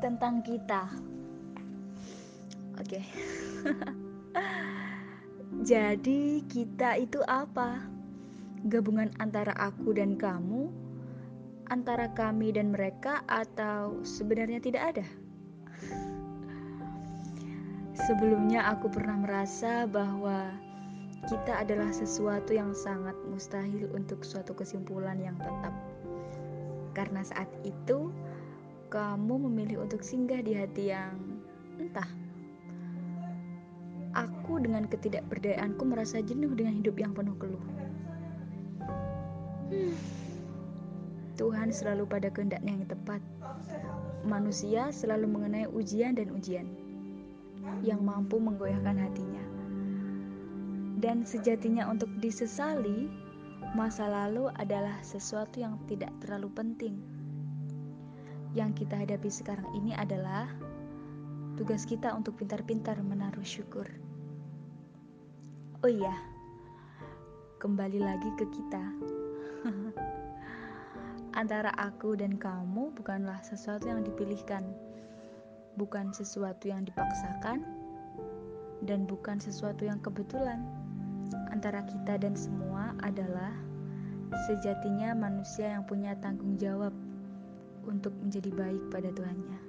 tentang kita. Oke. Okay. Jadi, kita itu apa? Gabungan antara aku dan kamu, antara kami dan mereka, atau sebenarnya tidak ada? Sebelumnya, aku pernah merasa bahwa kita adalah sesuatu yang sangat mustahil untuk suatu kesimpulan yang tetap. Karena saat itu, kamu memilih untuk singgah di hati yang entah. Aku dengan ketidakberdayaanku merasa jenuh dengan hidup yang penuh keluh. Hmm. Tuhan selalu pada kehendaknya yang tepat. Manusia selalu mengenai ujian dan ujian yang mampu menggoyahkan hatinya. Dan sejatinya untuk disesali, masa lalu adalah sesuatu yang tidak terlalu penting yang kita hadapi sekarang ini adalah tugas kita untuk pintar-pintar menaruh syukur. Oh iya, kembali lagi ke kita. Antara aku dan kamu bukanlah sesuatu yang dipilihkan, bukan sesuatu yang dipaksakan, dan bukan sesuatu yang kebetulan. Antara kita dan semua adalah sejatinya manusia yang punya tanggung jawab untuk menjadi baik pada Tuhannya.